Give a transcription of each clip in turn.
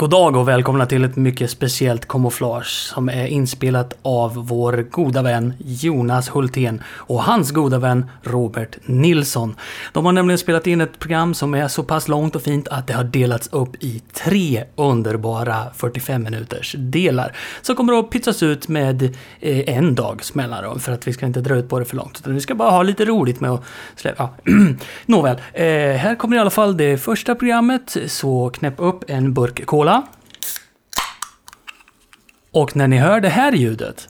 God dag och välkomna till ett mycket speciellt kamouflage som är inspelat av vår goda vän Jonas Hultén och hans goda vän Robert Nilsson. De har nämligen spelat in ett program som är så pass långt och fint att det har delats upp i tre underbara 45 minuters delar. Som kommer att pytsas ut med eh, en dags mellanrum för att vi ska inte dra ut på det för långt. Utan vi ska bara ha lite roligt med att släppa. Ja. Nåväl, eh, här kommer i alla fall det första programmet. Så knäpp upp en burk cola. Och när ni hör det här ljudet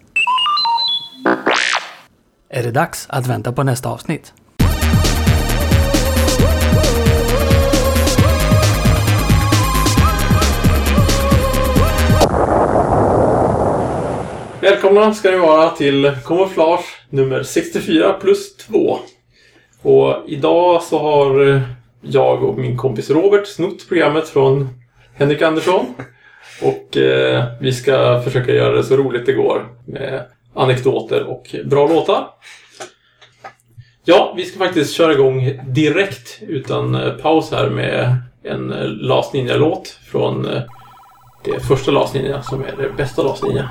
är det dags att vänta på nästa avsnitt. Välkomna ska ni vara till Kamouflage nummer 64 plus 2. Och idag så har jag och min kompis Robert snott programmet från Henrik Andersson. Och eh, vi ska försöka göra det så roligt det går med anekdoter och bra låtar. Ja, vi ska faktiskt köra igång direkt utan eh, paus här med en eh, Last Ninja-låt från eh, det första Last Ninja som är det bästa Last Ninja.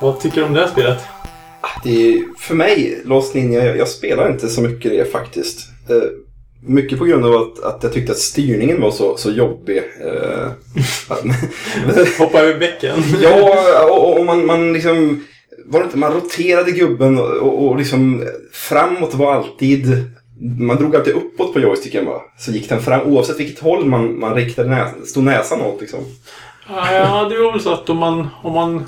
Vad tycker du om det här spelet? Det är, för mig, Lost Ninja, jag, jag spelar inte så mycket det faktiskt. Eh, mycket på grund av att, att jag tyckte att styrningen var så, så jobbig. Eh, Hoppa över bäcken. ja, och, och man, man liksom... Var det inte, man roterade gubben och, och liksom framåt var alltid... Man drog alltid uppåt på joysticken va? Så gick den fram oavsett vilket håll man, man riktade näsan, stod näsan åt liksom. Ja, det var väl så att om man, om man,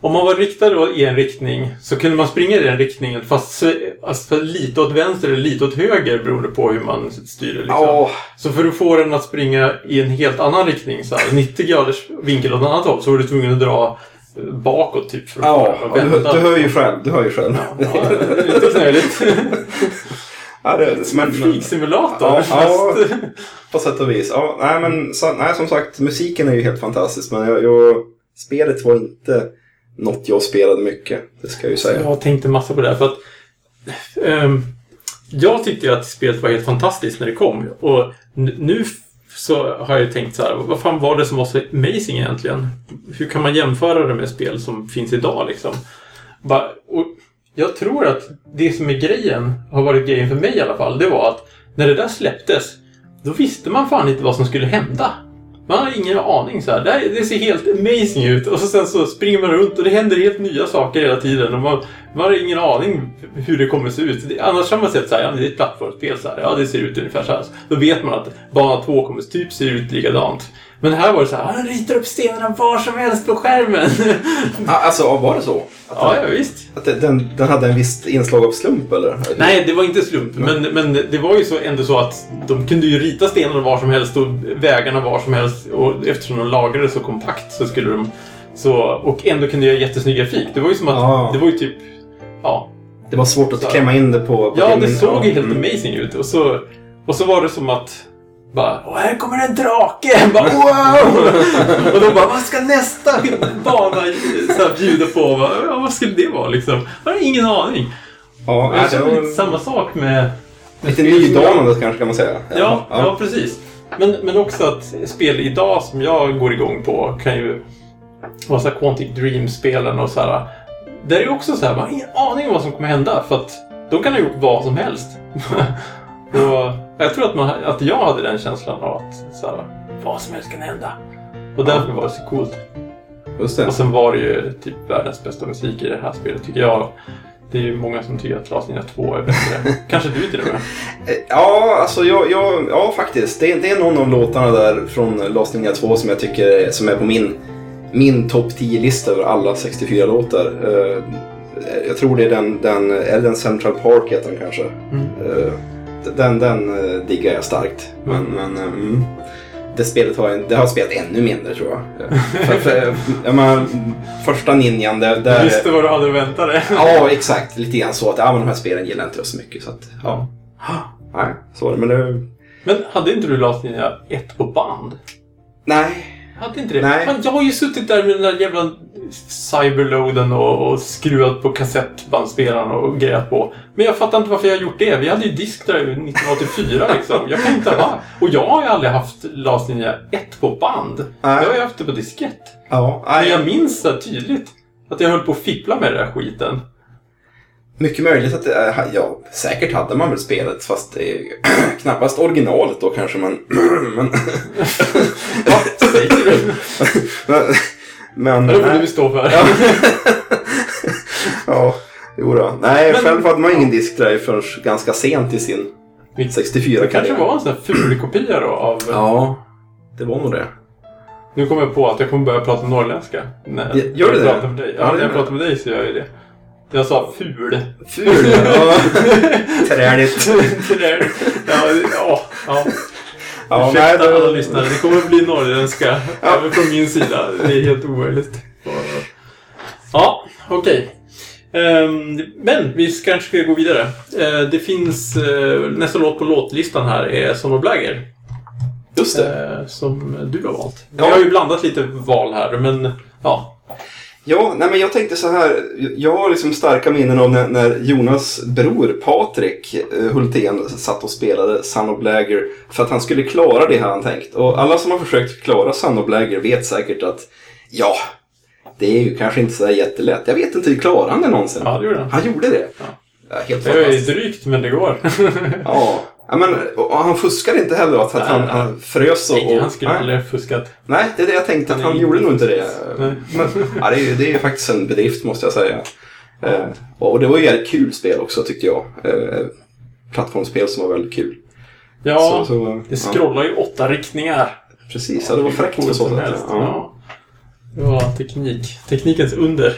om man var riktad i en riktning så kunde man springa i den riktningen fast alltså, lite åt vänster eller lite åt höger beroende på hur man styrde. Liksom. Ja, Så för att få den att springa i en helt annan riktning, så här, 90 graders vinkel åt ett annat håll, så var du tvungen att dra bakåt typ för att ja, få den att du, vända. du hör ju själv. Du hör ju själv. Ja, det är lite knöligt. Ja, det, Som en flygsimulator. Ja, ja. På sätt och vis. Ja, nej, men så, nej, som sagt, musiken är ju helt fantastisk. Men jag, jag, spelet var inte något jag spelade mycket. Det ska jag ju säga. Jag tänkte massa på det här för att um, jag tyckte ju att spelet var helt fantastiskt när det kom. Och nu så har jag ju tänkt så här, vad fan var det som var så amazing egentligen? Hur kan man jämföra det med spel som finns idag liksom? Och jag tror att det som är grejen, har varit grejen för mig i alla fall, det var att när det där släpptes, då visste man fan inte vad som skulle hända. Man har ingen aning så här. Det, här, det ser helt amazing ut och så sen så springer man runt och det händer helt nya saker hela tiden. Och man, man har ingen aning hur det kommer se ut. Det, annars har man sett så här, ja, det är ett plattformsspel så här. Ja, det ser ut ungefär så här. Då vet man att bana 2 kommer typ se ut likadant. Men här var det så här, han ritar upp stenarna var som helst på skärmen. Ah, alltså, ja, var det så? Att, ja, ja, visst. att den, den hade en viss inslag av slump, eller? Nej, det var inte slump. Men, men det var ju så, ändå så att de kunde ju rita stenarna var som helst och vägarna var som helst. Och eftersom de lagrade så kompakt så skulle de... Så, och ändå kunde göra jättesnygg grafik. Det var ju som att... Ah. Det var ju typ... Ja, Det var svårt att Så- klämma in det på... på ja det filmen. såg ju helt mm. amazing ut. Och så, och så var det som att... Bara, Åh, här kommer en drake! Bara, wow! och de bara, vad ska nästa bana så här, bjuda på? Bara, Ja, vad skulle det vara liksom? Jag har ingen aning. Ja, jag det känner var samma sak med... med lite nydanande kanske kan man säga. Ja, ja. precis. Men, men också att spel idag som jag går igång på kan ju vara så här Quantic Dream-spelen och så här. Där är ju också så här, man har ingen aning om vad som kommer hända för att de kan ha gjort vad som helst. och jag tror att, man, att jag hade den känslan av att så här, vad som helst kan hända. Och därför var det så coolt. Och sen var det ju typ världens bästa musik i det här spelet tycker jag. Det är ju många som tycker att Last Ninja 2 är bättre. Kanske du till och med. Eh, Ja, alltså jag, jag, ja faktiskt. Det, det är någon av låtarna där från Ninja 2 som jag tycker är- som är på min, min topp 10-lista över alla 64 låtar. Eh, jag tror det är den, den, det den Central Park heter den kanske. Mm. Den den eh, diggar jag starkt. Men, Mm. men eh, mm, det spelet har jag, det har jag spelat ännu mindre tror jag. För, för, jag menar, första ninjan där... Du där visste vad du hade att vänta dig. Ja, exakt. Lite grann så att ja, men de här spelen gillar inte jag så mycket. Så att, ja. Nej, så var det. Men det... Men hade inte du Last Ninja 1 på band? Nej. Hade inte det? Nej. Fan, jag har ju suttit där med den där jävla cyberloaden och, och skruvat på kassettbandspelaren och grejat på. Men jag fattar inte varför jag har gjort det. Vi hade ju diskdrive 1984 liksom. Jag kan inte ha. Och jag har ju aldrig haft Last Ninja 1 på band. Nej. Jag har ju haft det på diskett. Ja, Men jag minns här tydligt att jag höll på att fippla med den där skiten. mycket möjligt att det är, ja, säkert hade man väl spelet fast det är knappast originalet då kanske men... men, Vad säger du? Men, Det får du stå för. Ja. ja, jo då. Nej, Men- själv hade man ingen diskdrive förrän ganska sent i sin Vilket 64 Det kanske var en sån här ful kopia då av... Ja, det var nog det. Nu kommer jag på att jag kommer börja prata norrländska. Nej, gör du det? pratar med dig. Ja, Ja, när jag pratar med dig så gör jag det. Jag sa ful. Ful, ja. Träligt. Där- ja, ja, ja. Ja, nej, Ursäkta det- alla lyssnare, det kommer bli norrländska även från min sida. Det är helt omöjligt. Ja, okej. Ehm, men vi kanske ska gå vidare. Eh, det finns eh, nästa låt på låtlistan här är Summer Blagger. Just det. Eh, som du har valt. Ja. Vi har ju blandat lite val här, men ja. Ja, nej men jag tänkte så här. Jag har liksom starka minnen av när, när Jonas bror Patrik eh, Hultén satt och spelade Son of Blagger för att han skulle klara det här han tänkt. Och alla som har försökt klara Son of Blagger vet säkert att ja, Det är ju kanske inte så där jättelätt. Jag vet inte, klarade han det någonsin? Ja, det gjorde han. Han gjorde det? Ja. Ja, helt Det är drygt, men det går. Ja. Ja, men han fuskade inte heller att, han, Nej, nej. han frös och... Nej, han skulle aldrig ha fuskat. nej, det är det jag tänkte, att Han han gjorde inte- nog inte det. Nej. Men, ja, det, är, det är faktiskt en bedrift måste jag säga. Eh, och det var ju ett kul spel också tyckte jag. Eh, plattformsspel som var väldigt kul. Ja, Så- så, det ja. scrollar ju åtta riktningar. Precis, ja, det var fräckt på så sätt. Ja. Ja. Det teknik. Teknikens under.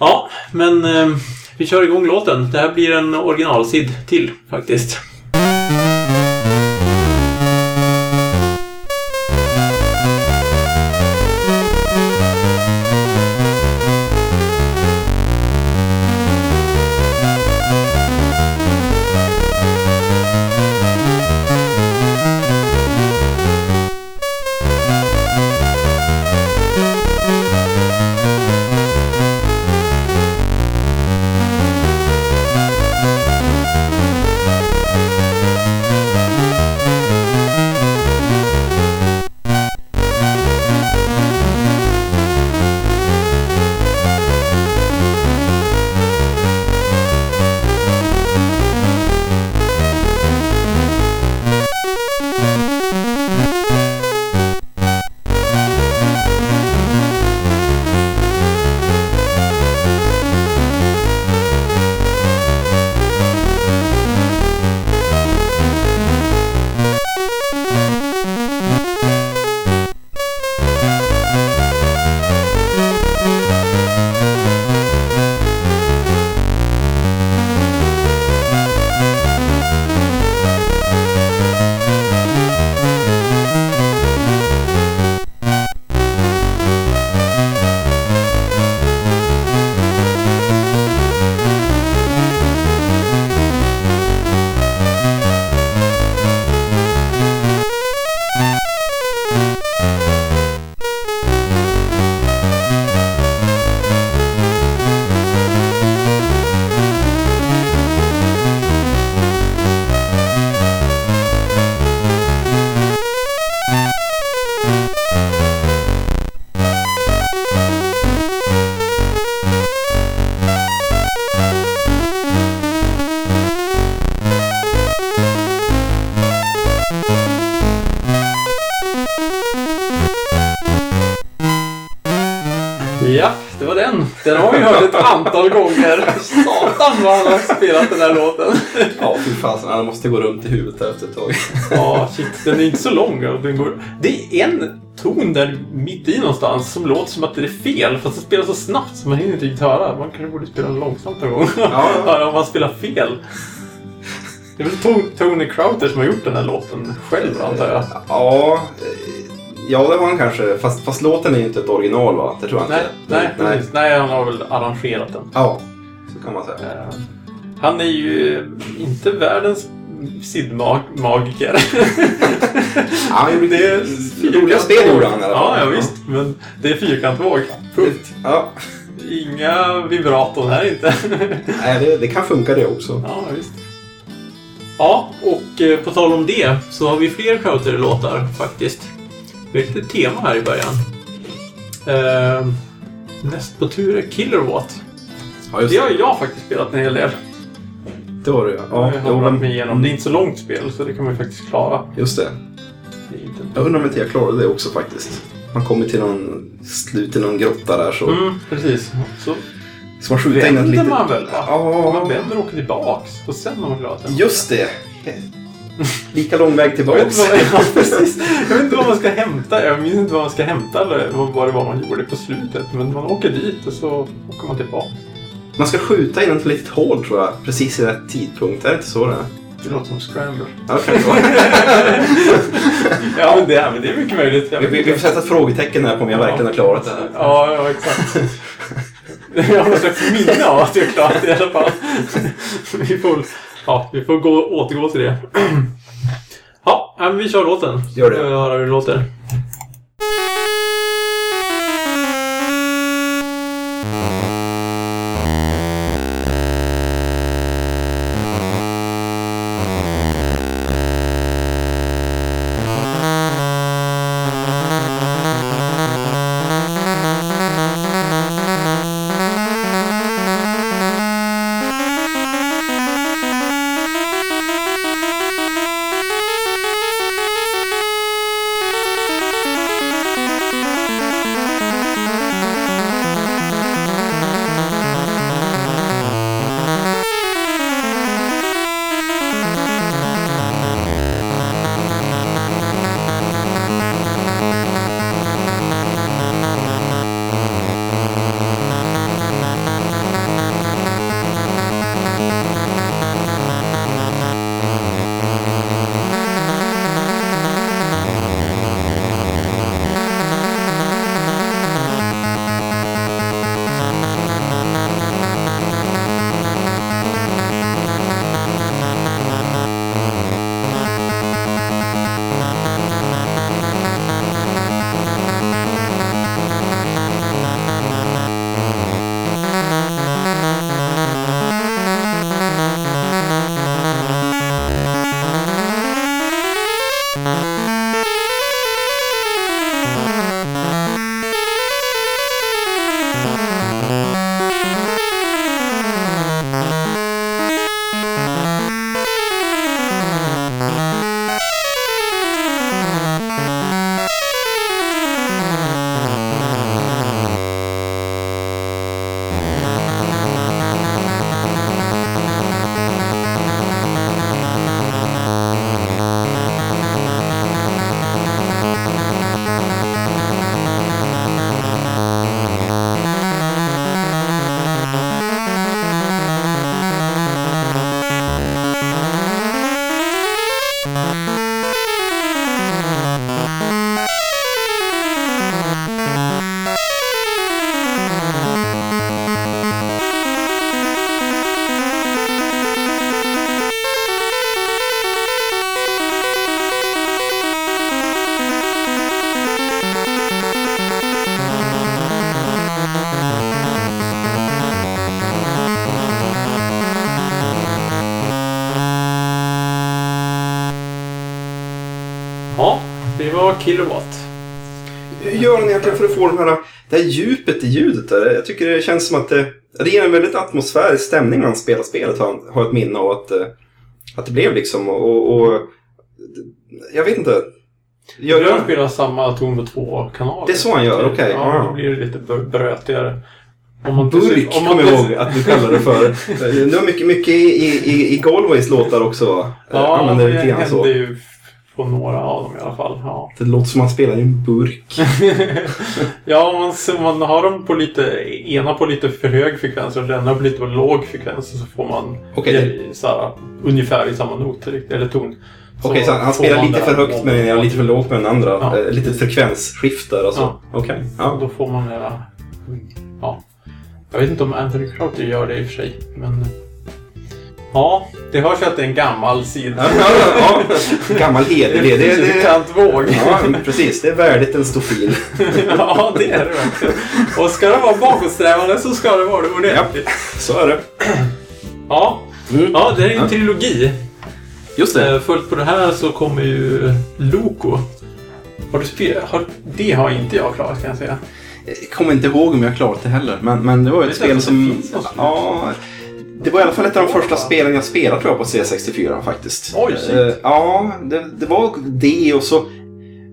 Ja, men eh, vi kör igång låten. Det här blir en originalsid till faktiskt. Har spelat den här låten. Ja, fy fasen. Han måste gå runt i huvudet där efter ett tag. Ja, shit. Den är inte så lång. och Den går... Det är en ton där mitt i någonstans som låter som att det är fel. Fast det spelar så snabbt så man hinner inte riktigt höra. Man kanske borde spela den långsamt någon gång. Ja. Höra om man spelar fel. Det är väl To- Tony Crowther som har gjort den här låten själv antar jag. Ja, ja det var han kanske. Fast, fast låten är ju inte ett original va? Det tror jag Nej, inte. nej, nej. nej, han har väl arrangerat den. Ja, kan man säga. Eh, Han är ju inte världens sidmagiker. Ja, Det är roliga spel gjorde han i alla Ja, fall. ja visst. Men det är fyrkantvåg. Punkt. Ja, Inga vibraton här inte. nej, det, det kan funka det också. ja, visst. Ja, och eh, på tal om det så har vi fler Crowther-låtar faktiskt. Vi har ett litet tema här i början. Eh, näst på tur är Killerwatt. Ja, just Det har det. jag faktiskt spelat en hel del. Det var det ja. Ja, ja jag har men- med igenom. Det är inte så långt spel så det kan man faktiskt klara. Just det. Det är inte... Jag undrar om inte jag klarade det också faktiskt. Man kommer till någon slut i någon grotta där så Mm, precis. Så ska man skjuta in vänder litet... man väl va? Ja. Man vänder och åker tillbaks och sen har man klarat den. Just det! Lika lång väg Jag vet, tillbaks. vad, precis. jag vet inte vad man ska hämta. Jag minns inte vad man ska hämta eller vad det var man gjorde på slutet. Men man åker dit och så åker man tillbaka. Man ska skjuta in ett litet hål tror jag, precis i rätt tidpunkt. Är det inte så det är? Det låter som Scramble. Ja, det kan det vara. Ja, men det, är, men det är mycket möjligt. Vi, vi, vi får sätta ett frågetecken här på om jag verkligen har klarat det här. Ja, ja, exakt. Jag har något slags minne av att jag har klarat det i alla fall. Vi får, ja, vi får gå, återgå till det. Ja, men vi kör låten. Gör det. Jag vill höra hur det låter. Kilowatt. Hur gör den egentligen för att få de här, det här djupet i ljudet? Där? Jag tycker det känns som att det, det ger en väldigt atmosfärisk stämning när man spelar spelet, har, har ett minne av att, eh, att det blev liksom. Och, och, jag vet inte. Gör, jag spelar samma ton på två kanaler. Det är så han gör, okej. Ja, Ja. då blir det lite br- brötigare. Om man Burk om man kommer jag ihåg att du kallar det för. Det var mycket, mycket i, i, i Galways låtar också? Ja, Använder det lite grann så. hände ju på några av dem i alla fall. Ja, Det låter som att man spelar i en burk. ja man, man har dem på lite, ena på lite för hög frekvens och den andra på lite på låg frekvens så får man i- så här, ungefär i samma not eller ton. Okej, så han spelar lite det för högt med den ena och lite för lågt med den andra. Ja. Eh, Lite frekvensskift där alltså. Ja. Okej. Ja. Ja. Då får man mera... Ja. Jag vet inte om Anthony Crowder gör det i och för sig, men... Ja, det hörs ju att det är en gammal sid. Ja, ja, ja. Gammal hederlig. Det, det, Bekant våg. ja, precis. Det är värdigt en stofil. ja, det är det verkligen. Och ska det vara bakåtsträvande så ska det vara det ordentligt. Så är det. Ja. Mm. ja, det är ju en Ja. trilogi. Just det. Eh, Följt på det här så kommer ju Loco. Har du spelat? Har, det har inte jag klarat kan jag säga. Jag kommer inte ihåg om jag klarat det heller. Men, men det var ett Vet spel det som... Ja, det var i alla fall ett av de första spelen jag spelade tror jag på C64 faktiskt. Oj, shit. Eh, Ja, det, det var det och så...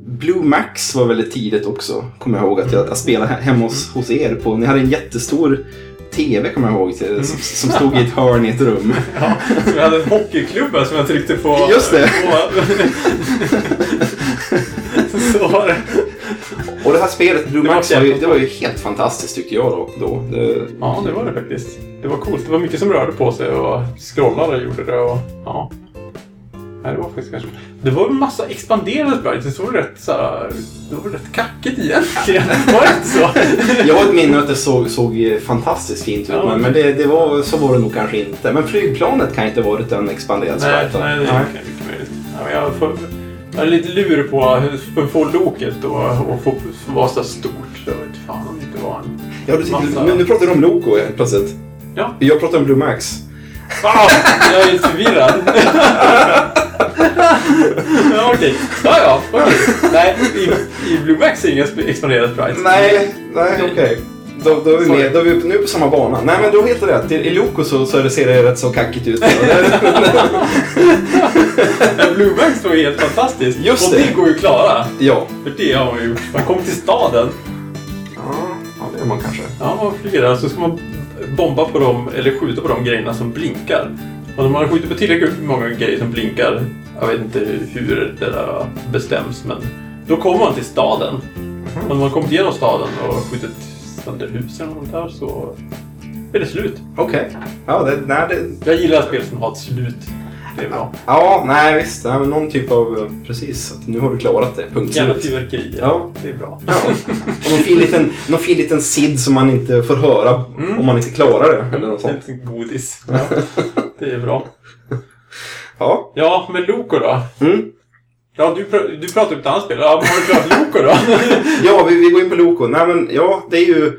Blue Max var väldigt tidigt också. Kommer jag ihåg att jag, jag spelade he- hemma hos, hos er. på. Ni hade en jättestor TV kommer jag ihåg. till- Som, som stod i ett hörn i ett rum. Ja, så jag hade en hockeyklubba som jag tryckte på. Just det. På, så var det. Och det här spelet, Blue Max, var ju, det var ju helt fantastiskt tyckte jag då. då. Det, Ja, det var det faktiskt. Det var coolt. Det var mycket som rörde på sig och scrollade och gjorde det. Och, ja. Nej, det var faktiskt kanske... Det var en massa expanderade sprites. Det var rätt så här, Det var rätt kackigt egentligen. Var det inte så? Jag har ett minne att det såg, såg fantastiskt fint ut, Ja. men, men det, det var, så var det nog kanske inte. Men flygplanet kan inte ha varit en expanderad nej, sprite. nej, det är mycket möjligt. Ja, men jag, får, jag är lite lur på hur få loket och, och få vara så stort. Jag vet fan om det inte var en... Ja, du, Massa- men nu pratar du om Loco helt plötsligt. Ja. Jag pratar om Blue Max. Ah, jag är förvirrad. ja, okej. Ja, ja, okej. Nej, i, i Blue Max är inga sp- expanderade sprites. Nej, nej okej. Då, då, är vi Sorry. med, då är vi nu på samma bana. Nej, men du har helt rätt. I Loco så, så ser det rätt så kackigt ut. Max var ju helt fantastiskt. Just och det. det. går ju att klara. ja. För det har man gjort. Man kommer till staden. Ja, ja, det är man kanske. Ja, man flyger. Så ska man bomba på dem, eller skjuta på de grejerna som blinkar. Och när man skjuter på tillräckligt många grejer som blinkar, jag vet inte hur det där bestäms, men då kommer man till staden. Och när man kommit igenom staden och skjutit sönder hus eller något där så är det slut. Okej. Ja, det, nej, det, Jag gillar spel som har ett slut. Det är bra. ja, nej visst. Nej, men någon typ av... Precis. Att nu har du klarat det. Punkt Gärna slut. fyrverkerier. Ja. Det är bra. Ja. Och någon fin liten, någon fin liten sid som man inte får höra Mm. om man inte klarar det. Eller något sånt. Lite godis. Ja, det är bra. Ja. Ja, men Loco då? Mm. Ja, du, pr- du pratar om ett annat spel. Ja, men har du klarat Loco då? Ja, vi, vi går in på Loco. Nej, men ja, det är ju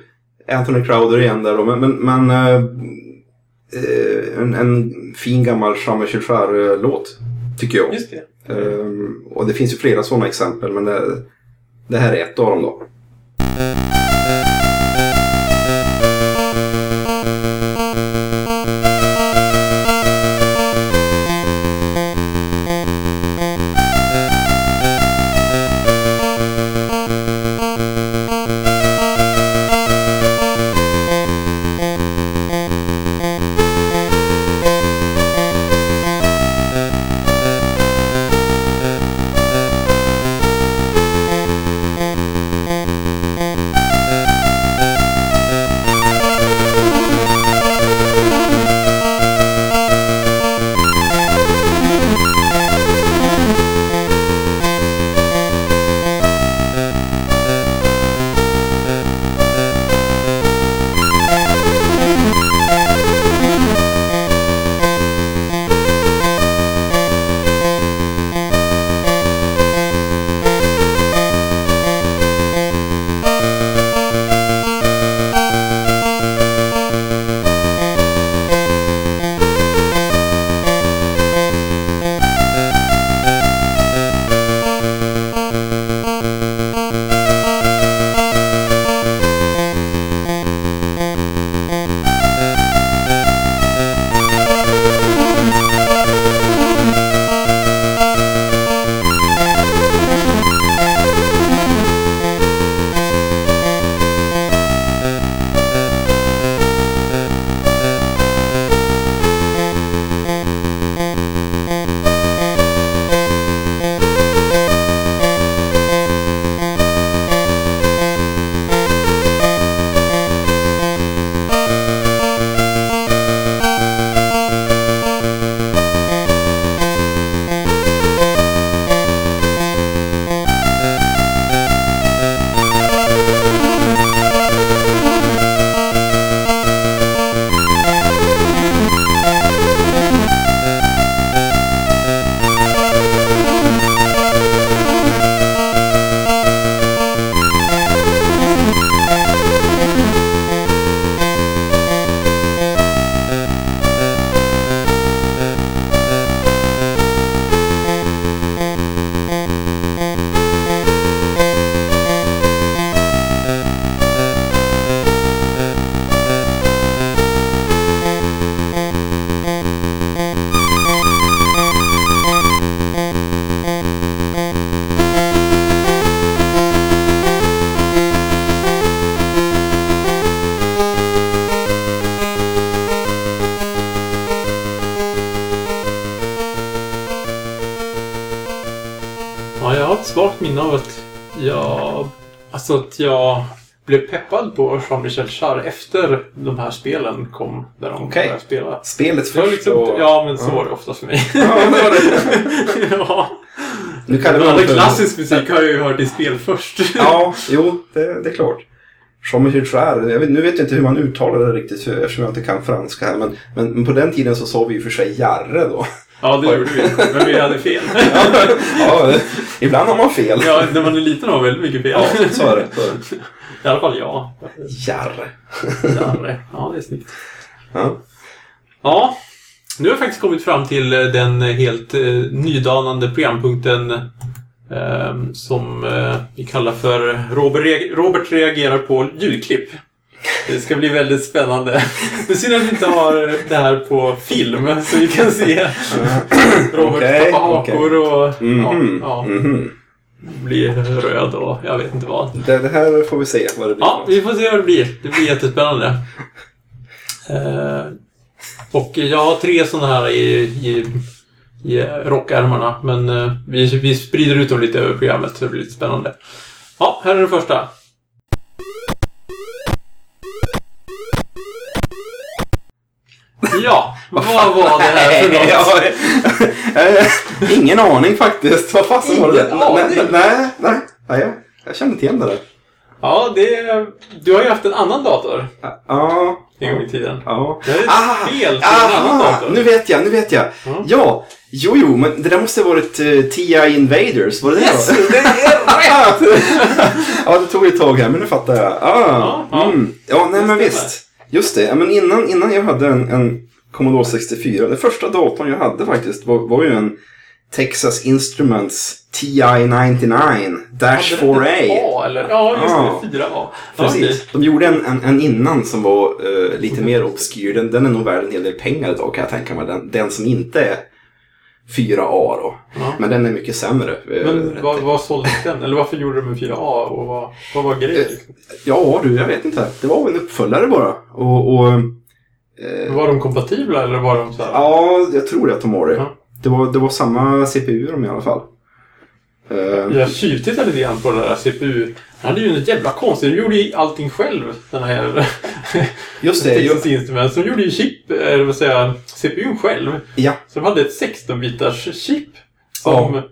Anthony Crowder igen där då. Men, men, men eh, en, en fin gammal Chambre låt tycker jag. Just det. Ehm, och det finns ju flera sådana exempel, men det, det här är ett av dem då. Ja, jag har ett svagt minne av att jag... Alltså att jag blev peppad på Jean-Michel Jarre efter de här spelen kom. Där de okay. började spela. Spelet först liksom, och... Ja, men så mm. var det ofta för mig. ja. Nu kan det All klassisk musik har jag ju hört i spel först. ja, jo, det, det är klart. Jean-Michel Jarre, vet, nu vet jag inte hur man uttalar det riktigt eftersom jag inte kan franska här. Men, men, men på den tiden så sa vi ju för sig Jarre då. Ja, det gjorde vi. Men vi hade fel. ja, ibland har man fel. Ja, när man är liten har man väldigt mycket fel. Ja, så är det. Så är det. I alla fall jag. Jarre. Jarre. Ja, det är snyggt. Ja. Ja, nu har jag faktiskt kommit fram till eh, den helt eh, nydanande programpunkten eh, som eh, vi kallar för Robert reagerar på ljudklipp. Det ska bli väldigt spännande. Det är synd att vi inte har det här på film så vi kan se Robert Okej, tappa hakor och Mhm, ja, ja, mhm. bli röd och jag vet inte vad. Det, det här får vi se vad det blir. Ja, vi får se vad det blir. Det blir jättespännande. Eh, och jag har tre sådana här i, i, i rockärmarna, men eh, vi, vi sprider ut dem lite över programmet så det blir lite spännande. Ja, här är den första. Ja, vad var det här för något? Ja, eh, Ingen aning faktiskt. Vad fasen var det? Ingen Nej, aning. Nej, nej, nej. jag- kände inte igen det där. Ja, det, du har ju haft en annan dator Ja. en gång i tiden. Ja. Det är Ah, spel till en annan aha, dator. nu vet jag, nu vet jag. Ja. Ja, jo, jo, men det där måste ha varit uh, TI Invaders. Var det Yes, det? det är rätt! ja, det tog ett tag här, men nu fattar jag. Ah, Ja, ja. Mm. ja nej Det men visst. Just det, men innan, innan jag hade en, en Commodore 64, den första datorn jag hade faktiskt var, var ju en Texas Instruments TI-99 Dash Hade den 4A. ett A, eller? Ja, just Ja. det. 4A. Ja, Precis. De gjorde en, en, en innan som var eh, lite mer obskyr. Den, den är nog värd en hel del pengar idag kan jag tänka mig. Den, den som inte är 4A då. Ja. Men den är mycket sämre. eh, Men rätt. vad, vad såldes den? Eller varför gjorde de en 4A? Och vad, vad var grejen? Liksom? Ja du, jag vet inte. Det var en uppföljare bara. Och, och eh, Var de kompatibla eller var de så här? ja, jag tror det att de var det. Ja. Det var, det var samma CPU i alla fall. Eh, Jag tjuvtittade lite grann på den där CPU. Den hade ju en jävla konstigt. De gjorde ju allting själv. Den här just det. Texas ju- Instruments. De gjorde ju chip, eller vad säger jag, CPUn själv. Ja, Så de hade ett 16-bitars chip. Som...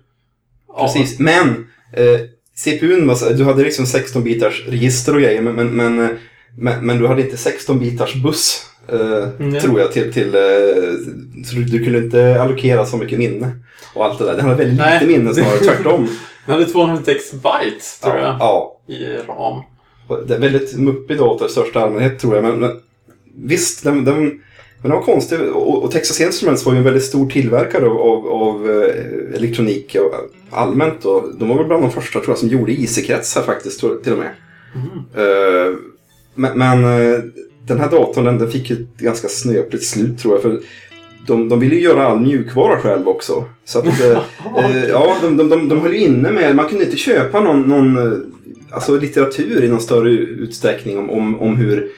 Ja. precis. Men eh, CPUn var så, du hade liksom 16-bitars register och grejer. Men, men, men, eh, men, men du hade inte 16-bitars buss. Nej. tror jag till, till eh, du, kunde inte allokera så mycket minne. Och allt det där. Den hade väldigt Nej. lite minne snarare, tvärtom. Den hade 256 bytes, tror ja, jag, ja. i ram. Det är väldigt muppig dator i största allmänhet tror jag. Men, men visst, den, den, men den var konstig. Och, och Texas Instruments var ju en väldigt stor tillverkare av, av, av eh, elektronik och, allmänt. Och de var väl bland de första tror jag som gjorde IC-kretsar faktiskt till och med. Eh, men men eh, den här datorn den, den fick ett ganska snöpligt slut tror jag. För de, de ville ju göra all mjukvara själv också. Så att, eh, eh, ja, de, de, de, de höll ju inne med, man kunde inte köpa någon, någon eh, alltså litteratur i någon större utsträckning om, om, om hur,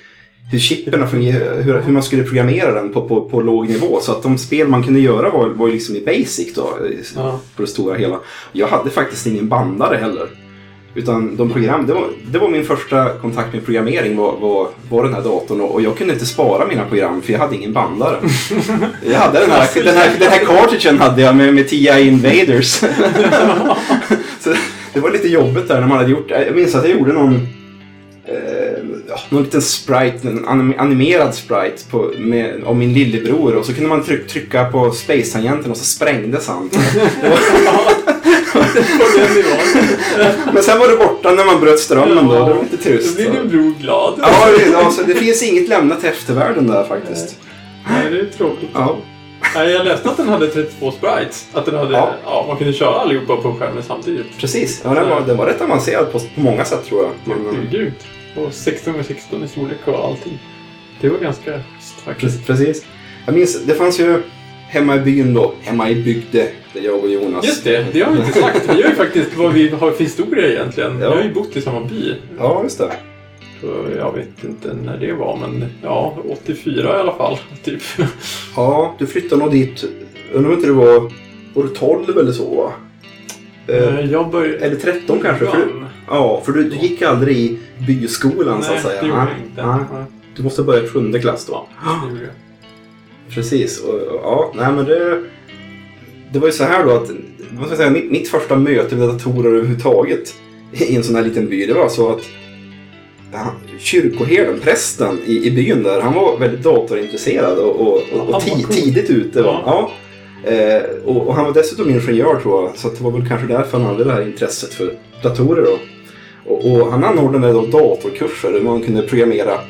hur chippen fungerar, hur, hur man skulle programmera den på, på, på låg nivå. Så att de spel man kunde göra var, var ju liksom i basic då, i- Ja. på det stora hela. Jag hade faktiskt ingen bandare heller. Utan de program, det, var, det var min första kontakt med programmering var, var, var den här datorn och, och jag kunde inte spara mina program för jag hade ingen bandare. Jag hade den här, den här, den här cartridgen hade jag med, med TI Invaders. Så det var lite jobbigt där när man hade gjort, jag minns att jag gjorde någon eh, någon liten sprite, en animerad sprite på, med, av min lillebror och så kunde man tryck, trycka på space-tangenten och så sprängdes han. Men sen var det borta när man bröt strömmen då. Det var lite Då trist. blir din bror glad. Ja, alltså, det finns inget lämnat eftervärlden där faktiskt. Nej, det är tråkigt. Ja, Nej, jag läste att den hade 32 sprites. Att den hade, Ja. ja. man kunde köra allihopa på skärmen samtidigt. precis. Ja, den, var, den var rätt avancerad på, på många sätt tror jag. Det är grymt. Och 16 x 16 i storlek och allting. Det var ganska schysst faktiskt. Precis, precis. Jag minns, det fanns ju hemma i byn då, hemma i bygde, där jag och Jonas... Just det, det har vi inte sagt. Vi har ju faktiskt vad vi har för historia egentligen. Vi har ju bott i samma by. Ja, just det. Jag vet inte när det var, men ja, 84 i alla fall. Typ. Ja, du flyttade nog dit, undrar om inte det var, det 12 eller så va? Eh, Eh, Jag började... eller 13 kanske? För du, ja, för du, du gick aldrig i byskolan så att säga. det gjorde jag Nej, inte. nej. Nej, Du måste börja i sjunde klass då. Ja, det gjorde jag. Precis. Och, och, ja, nej men det... Det var ju så här då att vad ska jag säga, mitt, mitt första möte med datorer överhuvudtaget i en sån här liten by, det var så att ja, kyrkoherden, prästen i, i byn där, han var väldigt datorintresserad och, och, och, och ti, tidigt ute. Va? Ja. Eh, och, och han var dessutom ingenjör tror jag, så det var väl kanske därför han hade det här intresset för datorer. Då. Och, och han anordnade då datorkurser där man kunde programmera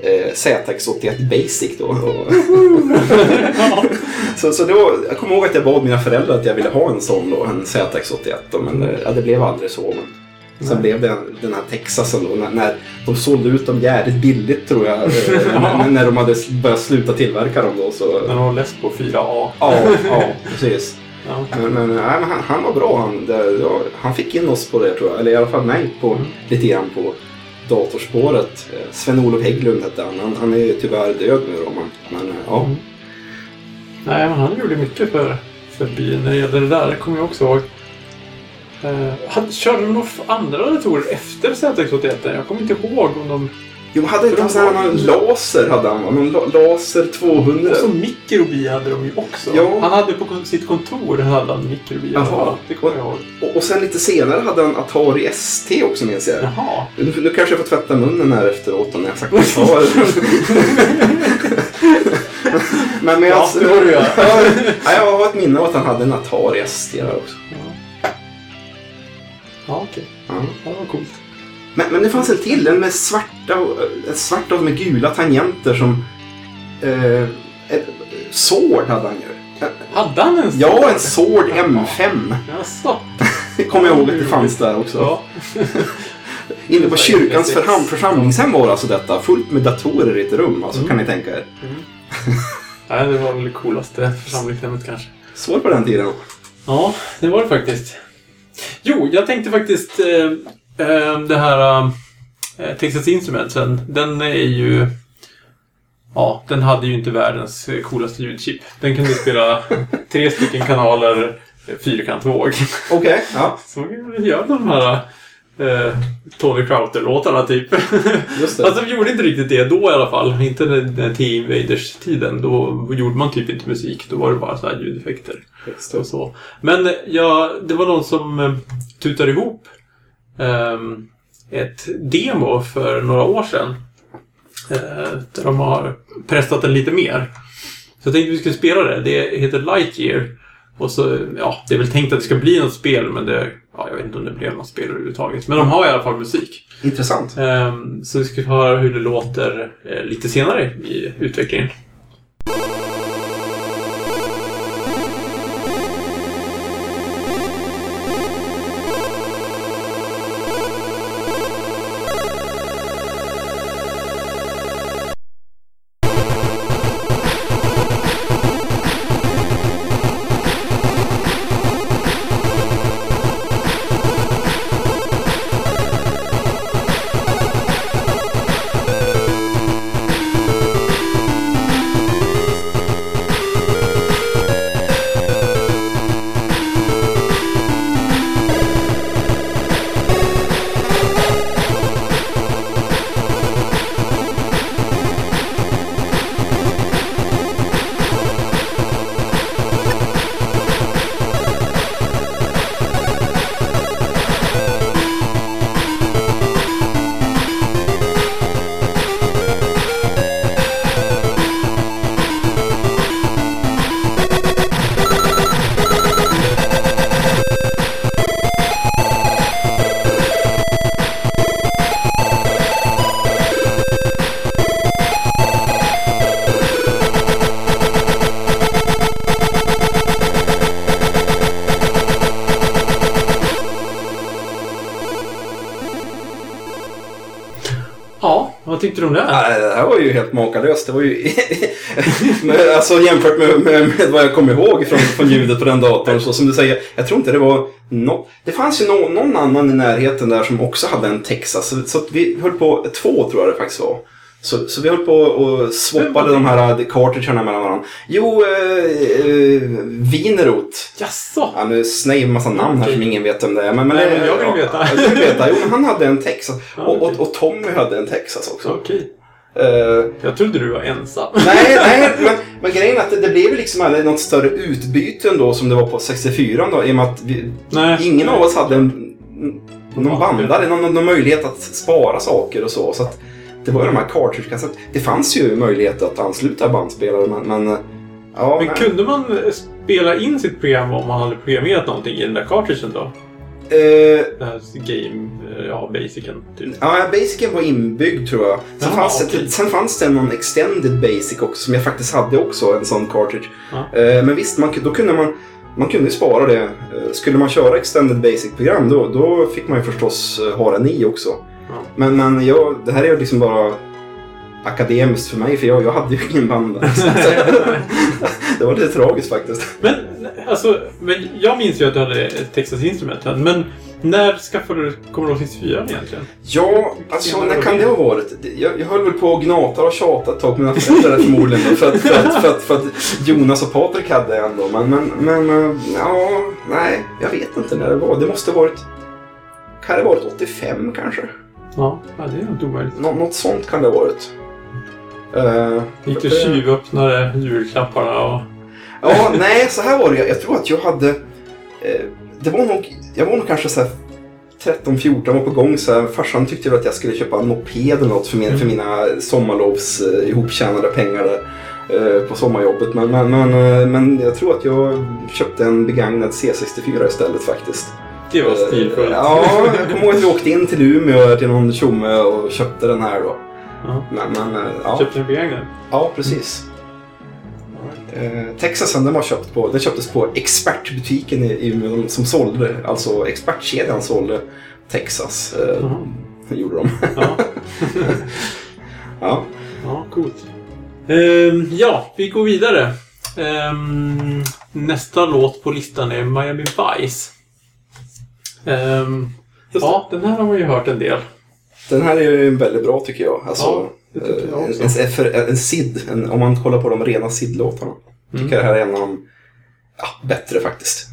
eh, ZX81 Basic då. Och, så, så då, jag kommer ihåg att jag bad mina föräldrar att jag ville ha en sån då, en ZX81 då, men eh, ja, det blev aldrig så. Men sen blev det den här Texasen då, när, när de sålde ut dem jävligt billigt tror jag. eh, när, när de hade börjat sluta tillverka dem då. Så, När de var less på 4A. ja, ja, precis. Ja. Men, men, nej, men han, han var bra. Han, det, ja, han fick in oss på det tror jag. Eller i alla fall mig på, Mm. lite grann på datorspåret. Eh, Sven-Olof Hägglund hette han. han. Han är tyvärr död nu då. Men, men eh, ja. Mm. Nej, men han gjorde mycket för, för byn när det gällde det där. Det kommer jag också ihåg. Eh, hade, körde de några andra datorer efter ZX81? Jag kommer inte ihåg om de... Jo, hade inte han sån här någon laser? Hade han? Någon la- laser 200? Och så mikrobi hade de ju också. Ja. Han hade på sitt kontor hade han mikrobi. Jaha. Det kommer jag ihåg. Och, och sen lite senare hade han Atari ST också minns jag. Jaha. Nu, nu kanske jag får tvätta munnen här efteråt om jag sagt jag sa. men men Ja, alltså, det får du göra. ja, jag har ett minne av att han hade en Atari ST där också. Ja, okej. Ja. Ja, det var coolt. Men, men det fanns en till, en med svarta, svarta och med gula tangenter som... Eh, ett, Sword hade han ju. Hade han en sån? Ja, en Sword M5. Jaså? Det kommer jag ihåg att det fanns där också. Ja. Inne på kyrkans förham, församlingshem var alltså detta. Fullt med datorer i ett rum. Alltså, Mm. kan ni tänka er. Nej, det var väl det coolaste församlingshemmet kanske. Svårt på den tiden. Ja, det var det faktiskt. Jo, jag tänkte faktiskt eh, det här eh, Texas Instrumentsen, den är ju... Ja, den hade ju inte världens coolaste ljudchip. Den kunde spela tre stycken kanaler fyrkantvåg. Okej, ja. Så gör de här eh, Tony Crowther-låtarna typ. Just det. Alltså de gjorde inte riktigt det då i alla fall. Inte när, när T-Invaders-tiden. Då gjorde man typ inte musik. Då var det bara så här ljudeffekter. Och så. Men ja, det var någon som eh, tutade ihop ehm, ett demo för några år sedan. Eh, där de har pressat den lite mer. Så jag tänkte vi skulle spela det. Det heter Lightyear. Och så, ja, det är väl tänkt att det ska bli något spel, men det, ja, jag vet inte om det blev något spel överhuvudtaget. Men de har i alla fall musik. Intressant. Ehm, så vi ska höra hur det låter eh, lite senare i utvecklingen. Om det? Nej, det här var ju helt makalöst. Det var ju... Alltså jämfört med, med, med vad jag kommer ihåg från, från ljudet på den datorn. Så som du säger, jag tror inte det var... No... Det fanns ju no, någon annan i närheten där som också hade en Texas. Så, så vi höll på, två tror jag det faktiskt var. Så, så vi höll på och swappade de här cartridgerna mellan varandra. Jo, eh, eh, Wienerot. Jaså? Ja, nu snäger en massa namn här som ingen vet om det är. Men, men, Nej, men jag vill veta. Ja, du vill veta. Jo, men han hade en Texas. Ja, Och, och, och Tommy hade en Texas också. Okej. Eh, Jag trodde du var ensam. nej, nej men, men grejen är att det, det blev liksom aldrig något större utbyte ändå som det var på 64 då. I och med att vi, Nej. ingen av oss hade en, någon bandare, någon, någon möjlighet att spara saker och så. så att det var ju de här cartridge så att Det fanns ju möjlighet att ansluta bandspelare men... men eh, ja, Men nej. kunde man spela in sitt program om man hade programmerat någonting i den där cartridgen då? Eh, här game, eh, ja, basicen typ. Ja, Basicen var inbyggd tror jag. Sen, Jaha, fanns, okej. det, sen fanns det någon extended basic också som jag faktiskt hade också, en sån cartridge. Ja. Eh, men visst, man, då kunde man, man kunde ju spara det. Eh, skulle man köra extended basic-program då, då fick man ju förstås eh, ha den i också. Ja. Men, men jag, det här är ju liksom bara akademiskt för mig för jag, jag hade ju ingen band. det var lite tragiskt faktiskt. Men, alltså, men jag minns ju att du hade ett Texas Instrument. Men när skaffade du Commodore 64 egentligen? Ja, alltså när kan det ha varit? Jag, jag höll väl på och gnata och tjata ett tag på mina föräldrar förmodligen. då, För att, för, att, för, att, för att Jonas och Patrik hade en då. Men, men, men eh, ja, nej, jag vet inte när det var. Det måste ha varit... Kan det ha varit 85 kanske? Ja, ja det är inte omöjligt. Nå, något sånt kan det ha varit. Uh, Gick du tjuvöppnade julklapparna och... Ja, nej, så här var det. Jag, tror att jag hade... Eh, det var nog... Jag var nog kanske så här 13-14 var på gång. Så här, farsan tyckte väl att jag skulle köpa en moped eller något för, min, för mina sommarlovs eh, ihoptjänade pengar där, eh, på sommarjobbet. Men, men, men, eh, men jag tror att jag köpte en begagnad C64 istället faktiskt. Det var stilfullt. Eh, Ja, jag kommer ihåg att vi åkte in till Umeå till någon tjomme och köpte den här då. Ja. Men, men eh, ja. Köpte du begagnad? ja, precis. Eh, Texasen den var köpt på, den köptes på expertbutiken i, i Umeå som sålde, alltså expertkedjan sålde Texas. Eh, Jaha. det gjorde de. Ja. ja. Ja, coolt. Ehm, ja, vi går vidare. Ehm, nästa låt på listan är Miami Vice. Just ja, den här har man ju hört en del. Den här är ju väldigt bra tycker jag. Alltså, Ja, det tycker jag eh, också. En, en, för- en SID, en, om man kollar på de rena SID-låtarna. Mm. Tycker jag det här är en av de ja, bättre faktiskt.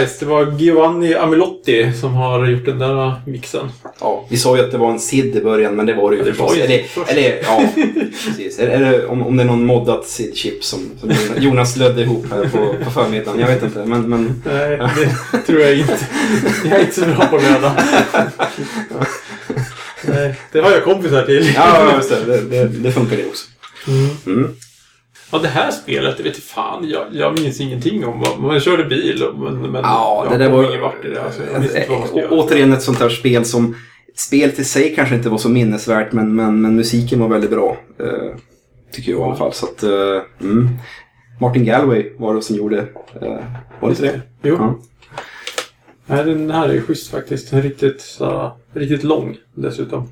Vice. Det var Giovanni Amilotti som har gjort den där mixen. Ja, vi sa ju att det var en SID i början, men det var det ju Ja, det förstås. var ju Eller, eller, ja, precis. Det, om, om det är någon moddat SID-chip som, som Jonas lödde ihop här på, på förmiddagen. Jag vet inte, men... men Nej, det tror jag inte. Jag är inte så bra på att löda. Nej, det har jag kompisar till. ja, just det. Det, det, det funkar det också. Mm. Mm. Ja, det här spelet, det vet fan. Jag, jag minns ingenting om vad... Man körde bil, men, men Ja, det där var... ingen vart i det. Alltså, jag visste inte vad man skulle Å- göra. återigen ett sånt här spel som... Spelet i sig kanske inte var så minnesvärt, men, men, men musiken var väldigt bra. Eh, tycker jag i alla fall. Så att, eh, mm. Martin Galway var det som gjorde... Eh, var det inte det? Jo. Ja. Nej, den här är ju schysst faktiskt. Den är riktigt, så, riktigt lång dessutom.